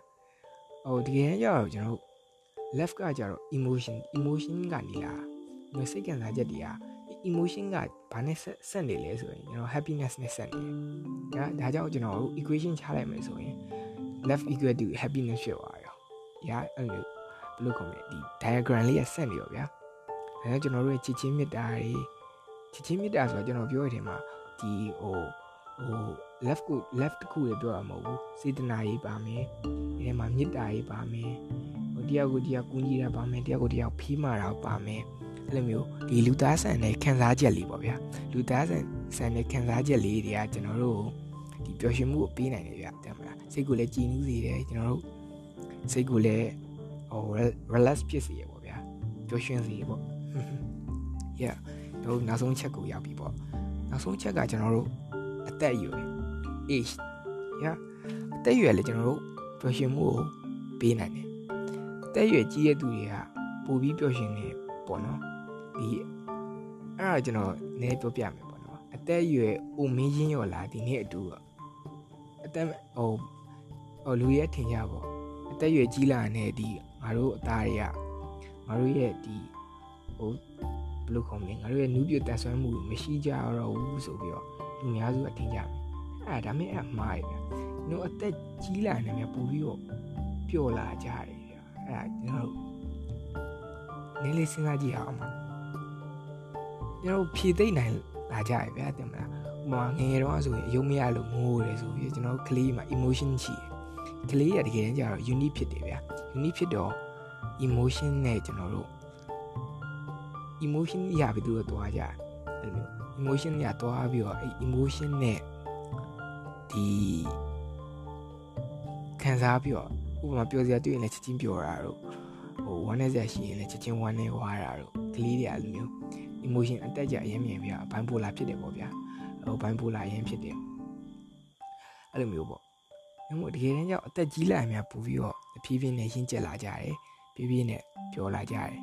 ဟိုဒီကနေ့ကျတော့ကျွန်တော်တို့ left ကကျတော့ emotion emotion ကနေလာမျိုးစိတ်ခံစားချက်တွေက emotion ကဘာနဲ့ဆက်ဆက်နေလဲဆိုရင်ကျွန်တော် happiness နဲ့ဆက်နေတယ်။ဒါဒါကြောင့်ကျွန်တော်တို့ equation ချလိုက်မယ်ဆိုရင် left equal to happiness ဖြစ်သွားရော။ညာအဲ့လိုဘယ်လိုခေါ်မလဲဒီ diagram လေးကဆက်နေရောဗျာ။ဒါကြောင့်ကျွန်တော်တို့ရဲ့ချစ်ချင်းမေတ္တာတွေချစ်ချင်းမေတ္တာဆိုတာကျွန်တော်ပြောရတဲ့မှာဒီဟိုဟို left ကို left တခုလေပြောတာမဟုတ်ဘူးစေတနာရေးပါမယ်ဒီထဲမှာမေတ္တာရေးပါမယ်ဟိုတယောက်ကိုတယောက်ကူညီတာပါမယ်တယောက်ကိုတယောက်ဖီးမာတာပါမယ် အဲ့လိုမျိုးဒီလူသားဆန်တဲ့ခံစားချက်လေးပေါ့ဗျာလူသားဆန်ဆန်တဲ့ခံစားချက်လေးတွေကကျွန်တော်တို့ဒီပျော်ရွှင်မှုကိုပေးနိုင်တယ်ဗျာတမလားစိတ်ကိုလည်းကြည်နူးစေတယ်ကျွန်တော်တို့စိတ်ကိုလည်းဟို relax ဖြစ်စေရပေါ့ဗျာပျော်ရွှင်စေပေါ့ yeah တို့နောက်ဆုံးချက်ကိုရောက်ပြီပေါ့နောက်ဆုံးချက်ကကျွန်တော်တို့အသက်အရွယ် age yeah အသက်အရွယ်လည်းကျွန်တော်တို့ပျော်ရွှင်မှုကိုပေးနိုင်တယ်အသက်အရွယ်ကြီးတဲ့သူတွေကပိုပြီးပျော်ရွှင်နေပေါ့နော် ဒီအဲ့ဒါကျွန်တော်နည်းပြောပြမယ်ပေါ့နော်အသက်အရွယ်အိုမင်းရင်းရော်လာဒီနေ့အတူအသက်ဟိုဟိုလူရဲ့ထင်ကြပေါ့အသက်အရွယ်ကြီးလာတဲ့ဒီငါတို့အသားတွေကငါတို့ရဲ့ဒီဟိုဘယ်လိုခေါ်မလဲငါတို့ရဲ့နူးပြတန်ဆွမ်းမှုမရှိကြတော့ဘူးဆိုပြီးတော့လူများစုကထင်ကြမယ်အဲ့ဒါဒါမဲ့အမှားရဗျ။တို့အသက်ကြီးလာနေမြပူပြီးတော့ပျော့လာကြတယ်ဗျ။အဲ့ဒါကျွန်တော်တို့နည်းလေးစဉ်းစားကြည့်အောင်ပါ။ ကျွန်တော်ဖြည့်သိမ့်နိုင်လာကြရဗျာတင်မလား။ဥပမာငယ်တော့ဆိုရင်အယုံမရလို့ငိုးတယ်ဆိုပြီးကျွန်တော်ကလေးမှာ emotion ရှိတယ်။ကလေးရတကယ်ကြတော့ unique ဖြစ်တယ်ဗျာ။ unique ဖြစ်တော့ emotion နဲ့ကျွန်တော်တို့ emotion ရပြီးသူတို့သွားကြတယ်အဲ့လို emotion ညသွားပြီးတော့အဲ့ emotion နဲ့ဒီခံစားပြီးတော့ဥပမာပြောစရာတွေ့ရင်လည်းချက်ချင်းပြောတာတို့ဟိုဝမ်းနဲ့စရာရှိရင်လည်းချက်ချင်းဝမ်းနဲ့ဝါတာတို့ကလေးတွေအဲ့လိုမျိုး emotion အတက်ကြအရင်မြင်ပြဘိုင်းပိုလာဖြစ်တယ်ပေါ့ဗျာဟိုဘိုင်းပိုလာအရင်ဖြစ်တယ်အဲ့လိုမျိုးပေါ့ဒါမှမဟုတ်တကယ်တမ်းကျတော့အသက်ကြီးလာများပူပြီးတော့အဖြည်းဖြည်းနဲ့ရှင်းကျက်လာကြတယ်ဖြည်းဖြည်းနဲ့ပြောလာကြတယ်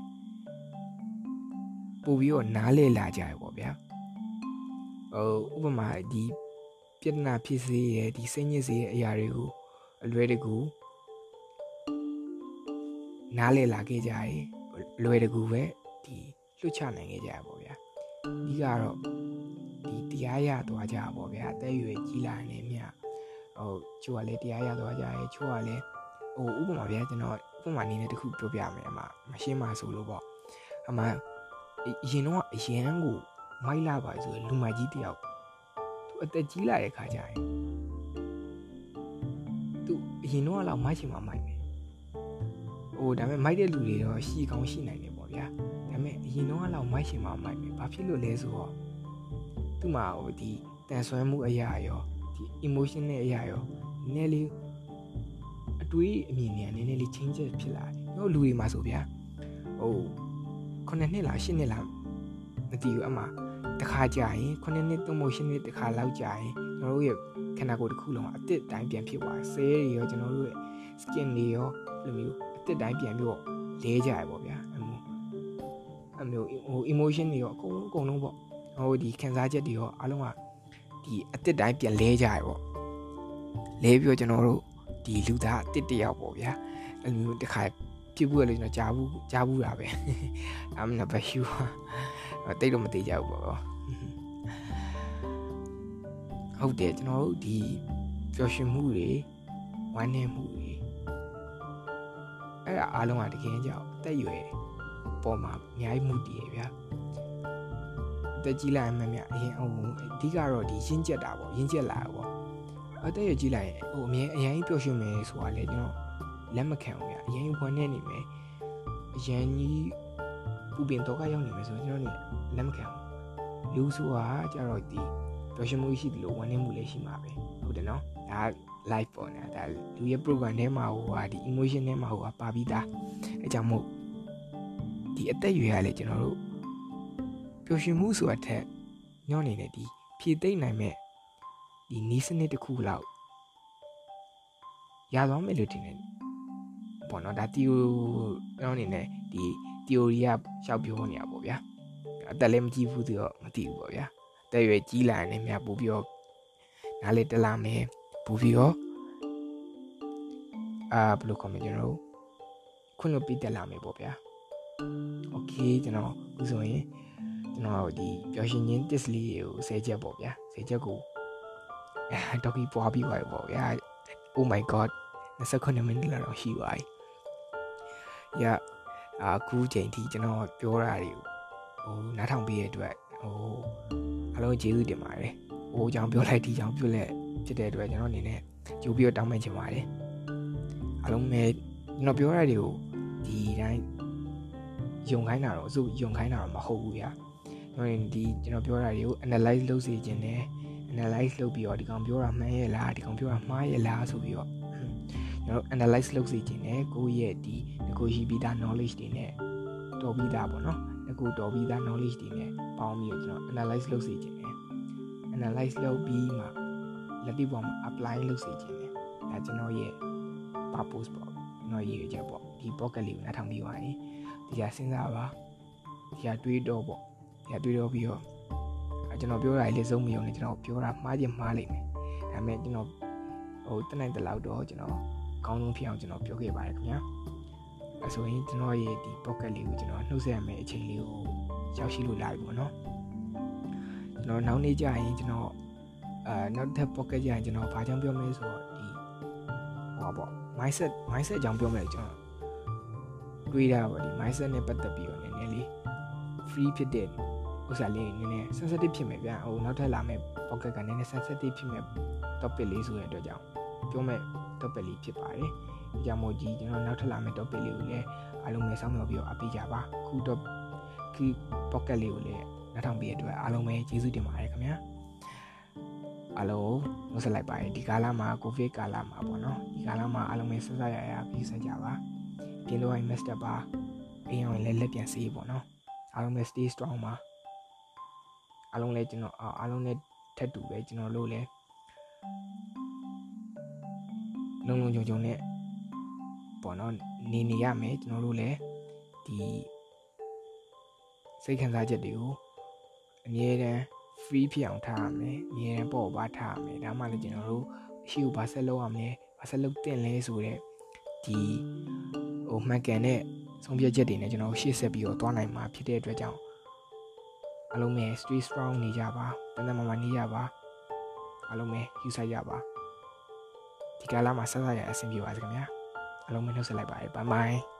ပို့ပြီးတော့နားလေလာကြရပေါ့ဗျာဟိုဥပမာဒီပြဿနာဖြစ်စေရဲ့ဒီစိတ်ညစ်စေရဲ့အရာတွေကိုအလွဲတကူနားလေလာခဲ့ကြရလွယ်တကူပဲဒီလွတ်ချနိုင်ခဲ့ကြရပေါ့ ဗျာဒီကတော့ဒီတရားရသွားကြပေါ့ဗျာအသက်အရွယ်ကြီးလာနေမြဟိုချို့ကလည်းတရားရသွားကြရဲချို့ကလည်းဟဟိုဥပမာဗျာကျွန်တော်ဥပမာအနေနဲ့တခုပြောပြမယ်အမမရှင်းပါဆိုလို့ပေါ့အမအရင်တော့အရန်ကိုမိုက်လာပါဆိုလူမကြီးတယောက်သူအသက်ကြီးလာတဲ့ခါကျရင်သူအရင်တော့လောက်မိုက်ချင်မှမိုက်မယ်ဟိုဒါပေမဲ့မိုက်တဲ့လူတွေတော့ရှိကောင်းရှိနိုင်တယ်ပေါ့ဗျာဒါပေ မဲ့အရင်တော့လောက်မိုက်ချင်မှမိုက်မယ်ဘာဖြစ်လို့လဲဆိုတော့သူ့မှာဟိုဒီတန်ဆွမ်းမှုအရာရောဒီ emotion နဲ့အရာရောနည်းနည်းလေးအတွေးအမြင်နဲ့နည်းနည်းလေး change ဖြစ်လာတယ်။တို့လူတွေမှာဆိုဗျာဟို9နှစ်လား10နှစ်လားမသိဘူးအမှတခါကြာရင်9နှစ်သုံးမို့10နှစ်တခါလောက်ကြာရင်ကျွန်တော်တို့ရဲ့ခန္ဓာကိုယ်တစ်ခုလုံးအစ်စ်တိုင်းပြန်ဖြစ်သွားတယ်။ဆဲတွေရောကျွန်တော်တို့ရဲ့ skin တွေရောဘယ်လိုမျိုးအစ်စ်တိုင်းပြန်ပြီးတော့လဲကြရပေါ့ဗျာ အမျိုးအမျိုးဟို emotion တွေရောအကုန်လုံးအကုန်လုံးပေါ့ဟိုဒီခံစားချက်တွေရောအားလုံးကဒီအစ်စ်တိုင်းပြန်လဲကြရပေါ့လဲပြီးတော့ကျွန်တော်တို့ဒီလူသားအစ်စ်တယောက်ပေါ့ဗျာအဲ့လိုမျိုးတစ်ခါဖြစ်ဘူးလေကျွန်တော်ကြားဘူးကြားဘူးတာပဲဒါမှမဟုတ်ဘယ်ယူတိတ်တော့မသေးကြဘူးပေါ့ဟုတ်တယ်ကျွန်တော်တို့ဒီပျော်ရွှင်မှုတွေဝမ်းနည်းမှုတွေအဲ့ဒါအားလုံးကတကယ်ကြောက်အသက်အရွယ် ပေါ်မှာအများကြီးမှုတည်ရဗျာတက်ကြီးလိုက်မှမြအရင်အဓိကတော့ဒီရင်းကျက်တာပေါ့ရင်းကျက်လာပေါ့အသက်ရွယ်ကြီးလိုက်ရင်ဟိုအမြဲအရင်ပျော်ရွှင်မယ်ဆိုတာလေကျွန်တော်လက်မခံဘူးဗျာအရင်ဝမ်းနေနေမယ်အရင်ကြီးပူပင်တော့ကရောက်နေမယ်ဆိုကျွန်တော်နေလက်မခံဘူးလူဆိုတာကြတော့ဒီပျော်ရွှင်မှုရှိတယ်လို့ဝမ်းနေမှုလည်းရှိမှာပဲဟုတ်တယ်နော်ဒါ live ပေါ်နေတာဒါလူရဲ့ program ထဲမှာဟိုဟာဒီ emotion ထဲမှာဟိုဟာပါပြီးသားအဲကြောင့်မို့ ဒီအသက်အရွယ်ကလေကျွန်တော်တို့ပျော်ရွှင်မှုဆိုတာထက်ညောနေနေဒီဖြည့်သိမ့်နိုင်မဲ့ဒီနီးစနစ်တစ်ခုလောက်ရသွားမယ်လို့ထင်တယ်ပေါ့နော်ဒါတီယိုကျွန်တော်အနေနဲ့ဒီ theory ကရှောက်ပြောနေတာပေါ့ဗျာအသက်လည်းမကြည့်ဘူးဆိုတော့မသိဘူးပေါ့ဗျာအသက်ရွယ်ကြီးလာရင်များပို့ပြီးတော့နားလေတက်လာမယ်ပို့ပြီးတော့အာဘယ်လိုခေါ်မလဲကျွန်တော်ခွင့်လို့ပြီးတက်လာမယ်ပေါ့ဗျာ โอเคကျွန်တော်အခုဆိုရင်ကျွန်တော်ဒီပျော်ရွှင်ခြင်း test လေးကိုဆဲချက်ပေါ့ဗျာဆဲချက်ကိုအဲဒေါက်ကီပွားပြီးပါပေါ့ဗျာ oh my god 29မိနစ်လောက်တော့ရှိပါပြီ။ရအခုချိန်ထိကျွန်တော်ပြောတာတွေဟိုနားထောင်ပေးရတဲ့အတွက်ဟိုအားလုံးကျေးဇူးတင်ပါတယ်။ဟိုကြောင်ပြောလိုက်ဒီကြောင်ပြောလက်ဖြစ်တဲ့အတွက်ကျွန်တော်အနေနဲ့ကြိုးပြီးတော့တောင်းပန်ချင်ပါတယ်။အားလုံးပဲကျွန်တော်ပြောရတဲ့တွေကိုဒီတိုင်း ယုံခိုင်းတာတော့စုယုံခိုင်းတာတော့မဟုတ်ဘူးဗျာ။ကျွန်တော်ဒီကျွန်တော်ပြောတာတွေကို analyze လုပ်စေခြင်းနဲ့ analyze လုပ်ပြီးတော့ဒီကောင်ပြောတာမှန်ရဲ့လားဒီကောင်ပြောတာမှားရဲ့လားဆိုပြီးတော့ကျွန်တော် analyze လုပ်စီခြင်းနဲ့ကိုယ့်ရဲ့ဒီကိုရှိပြီးသား knowledge တွေနဲ့တော်ပြီးသားပေါ့နော်ကိုတော်ပြီးသား knowledge တွေနဲ့ပေါင်းပြီးတော့ကျွန်တော် analyze လုပ်စီခြင်းနဲ့ analyze လုပ်ပြီးမှလက်တွေ့ပေါ်မှာ apply လုပ်စီခြင်းနဲ့ဒါကျွန်တော်ရဲ့ purpose ပေါ့ကျွန်တော်ရည်ရွယ်ချက်ပေါ့ဒီ pocket လေးကိုနားထောင်ပြီးသွားရင် ဒီဟာစဉ်းစားပါဒီဟာတွေးတော့ပေါ့ဒီဟာတွေးတော့ပြီးတော့ကျွန်တော်ပြောတာလေးစုံမယုံနဲ့ကျွန်တော်ပြောတာမှားခြင်းမှားလိမ့်မယ်ဒါပေမဲ့ကျွန်တော်ဟိုတနိုင်တလောက်တော့ကျွန်တော်ကောင်းဆုံးဖြစ်အောင်ကျွန်တော်ပြောခဲ့ပါတယ်ခင်ဗျာအဲဆိုရင်ကျွန်တော်ရဲ့ဒီ pocket လေးကိုကျွန်တော်နှုတ်ဆက်ရမယ့်အချိန်လေးကိုရောက်ရှိလို့လာပြီပေါ့နော်ကျွန်တော်နောက်နေ့ကျရင်ကျွန်တော်အာနောက်ထပ် pocket ကျရင်ကျွန်တော်ဘာကြောင့်ပြောမလဲဆိုတော့ဒီဟောပေါ့ mindset mindset အကြောင်းပြောမယ်ကျွန်တော် တွေးတာပေါ့ဒီ mindset နဲ့ပတ်သက်ပြီးတော့နည်းနည်းလေး free ဖြစ်တဲ့ဥစ္စာလေးနည်းနည်း sensitive ဖြစ်မယ်ဗျာဟိုနောက်ထပ်လာမယ့် pocket ကနည်းနည်း sensitive ဖြစ်မဲ့ topic လေးဆိုတဲ့အတွက်ကြောင့်ပြောမဲ့ topic လေးဖြစ်ပါတယ်။ဒီကြောင့်မို့ကြီးကျွန်တော်နောက်ထပ်လာမယ့် topic လေးကိုလည်းအားလုံးပဲစောင့်မျှော်ပြီးတော့အပေးကြပါ။ခုတော့ခု pocket လေးကိုလည်းနောက်ထောင်ပေးရတဲ့အတွက်အားလုံးပဲကျေးဇူးတင်ပါတယ်ခင်ဗျာ။အားလုံးနှုတ်ဆက်လိုက်ပါတယ်ဒီကာလမှာကိုဗစ်ကာလမှာပေါ့နော်။ဒီကာလမှာအားလုံးပဲဆက်ဆက်ရရပြီးဆက်ကြပါ။ ပြင်လို့ရင် master ပါအိမ်အောင်လည်းလက်ပြန်စေးပေါ့နော်။အားလုံးပဲ stay strong ပါ။အားလုံးလည်းကျွန်တော်အားလုံးလည်းထက်တူပဲကျွန်တော်တို့လည်းလုံလုံခြုံခြုံနဲ့ပေါ့နော်နေနေရမယ်ကျွန်တော်တို့လည်းဒီစိတ်ခံစားချက်တွေကိုအမြဲတမ်း free ဖြစ်အောင်ထားရမယ်အမြဲတမ်းပေါ့ပါထားရမယ်ဒါမှလည်းကျွန်တော်တို့အရှိကိုဘာဆက်လုပ်ရမလဲဘာဆက်လုပ်တင်လဲဆိုတော့ဒီ ဟိုမှန်ကန်တဲ့ဆုံးဖြတ်ချက်တွေနဲ့ကျွန်တော်ရှေ့ဆက်ပြီးတော့သွားနိုင်မှာဖြစ်တဲ့အတွက်ကြောင့်အလုံးမဲ့ stay strong နေကြပါတန်တန်မာမာနေကြပါအလုံးမဲ့ယူဆိုင်ကြပါဒီကာလမှာဆက်ဆက်ရအဆင်ပြေပါစေခင်ဗျာအားလုံးပဲနှုတ်ဆက်လိုက်ပါတယ် bye bye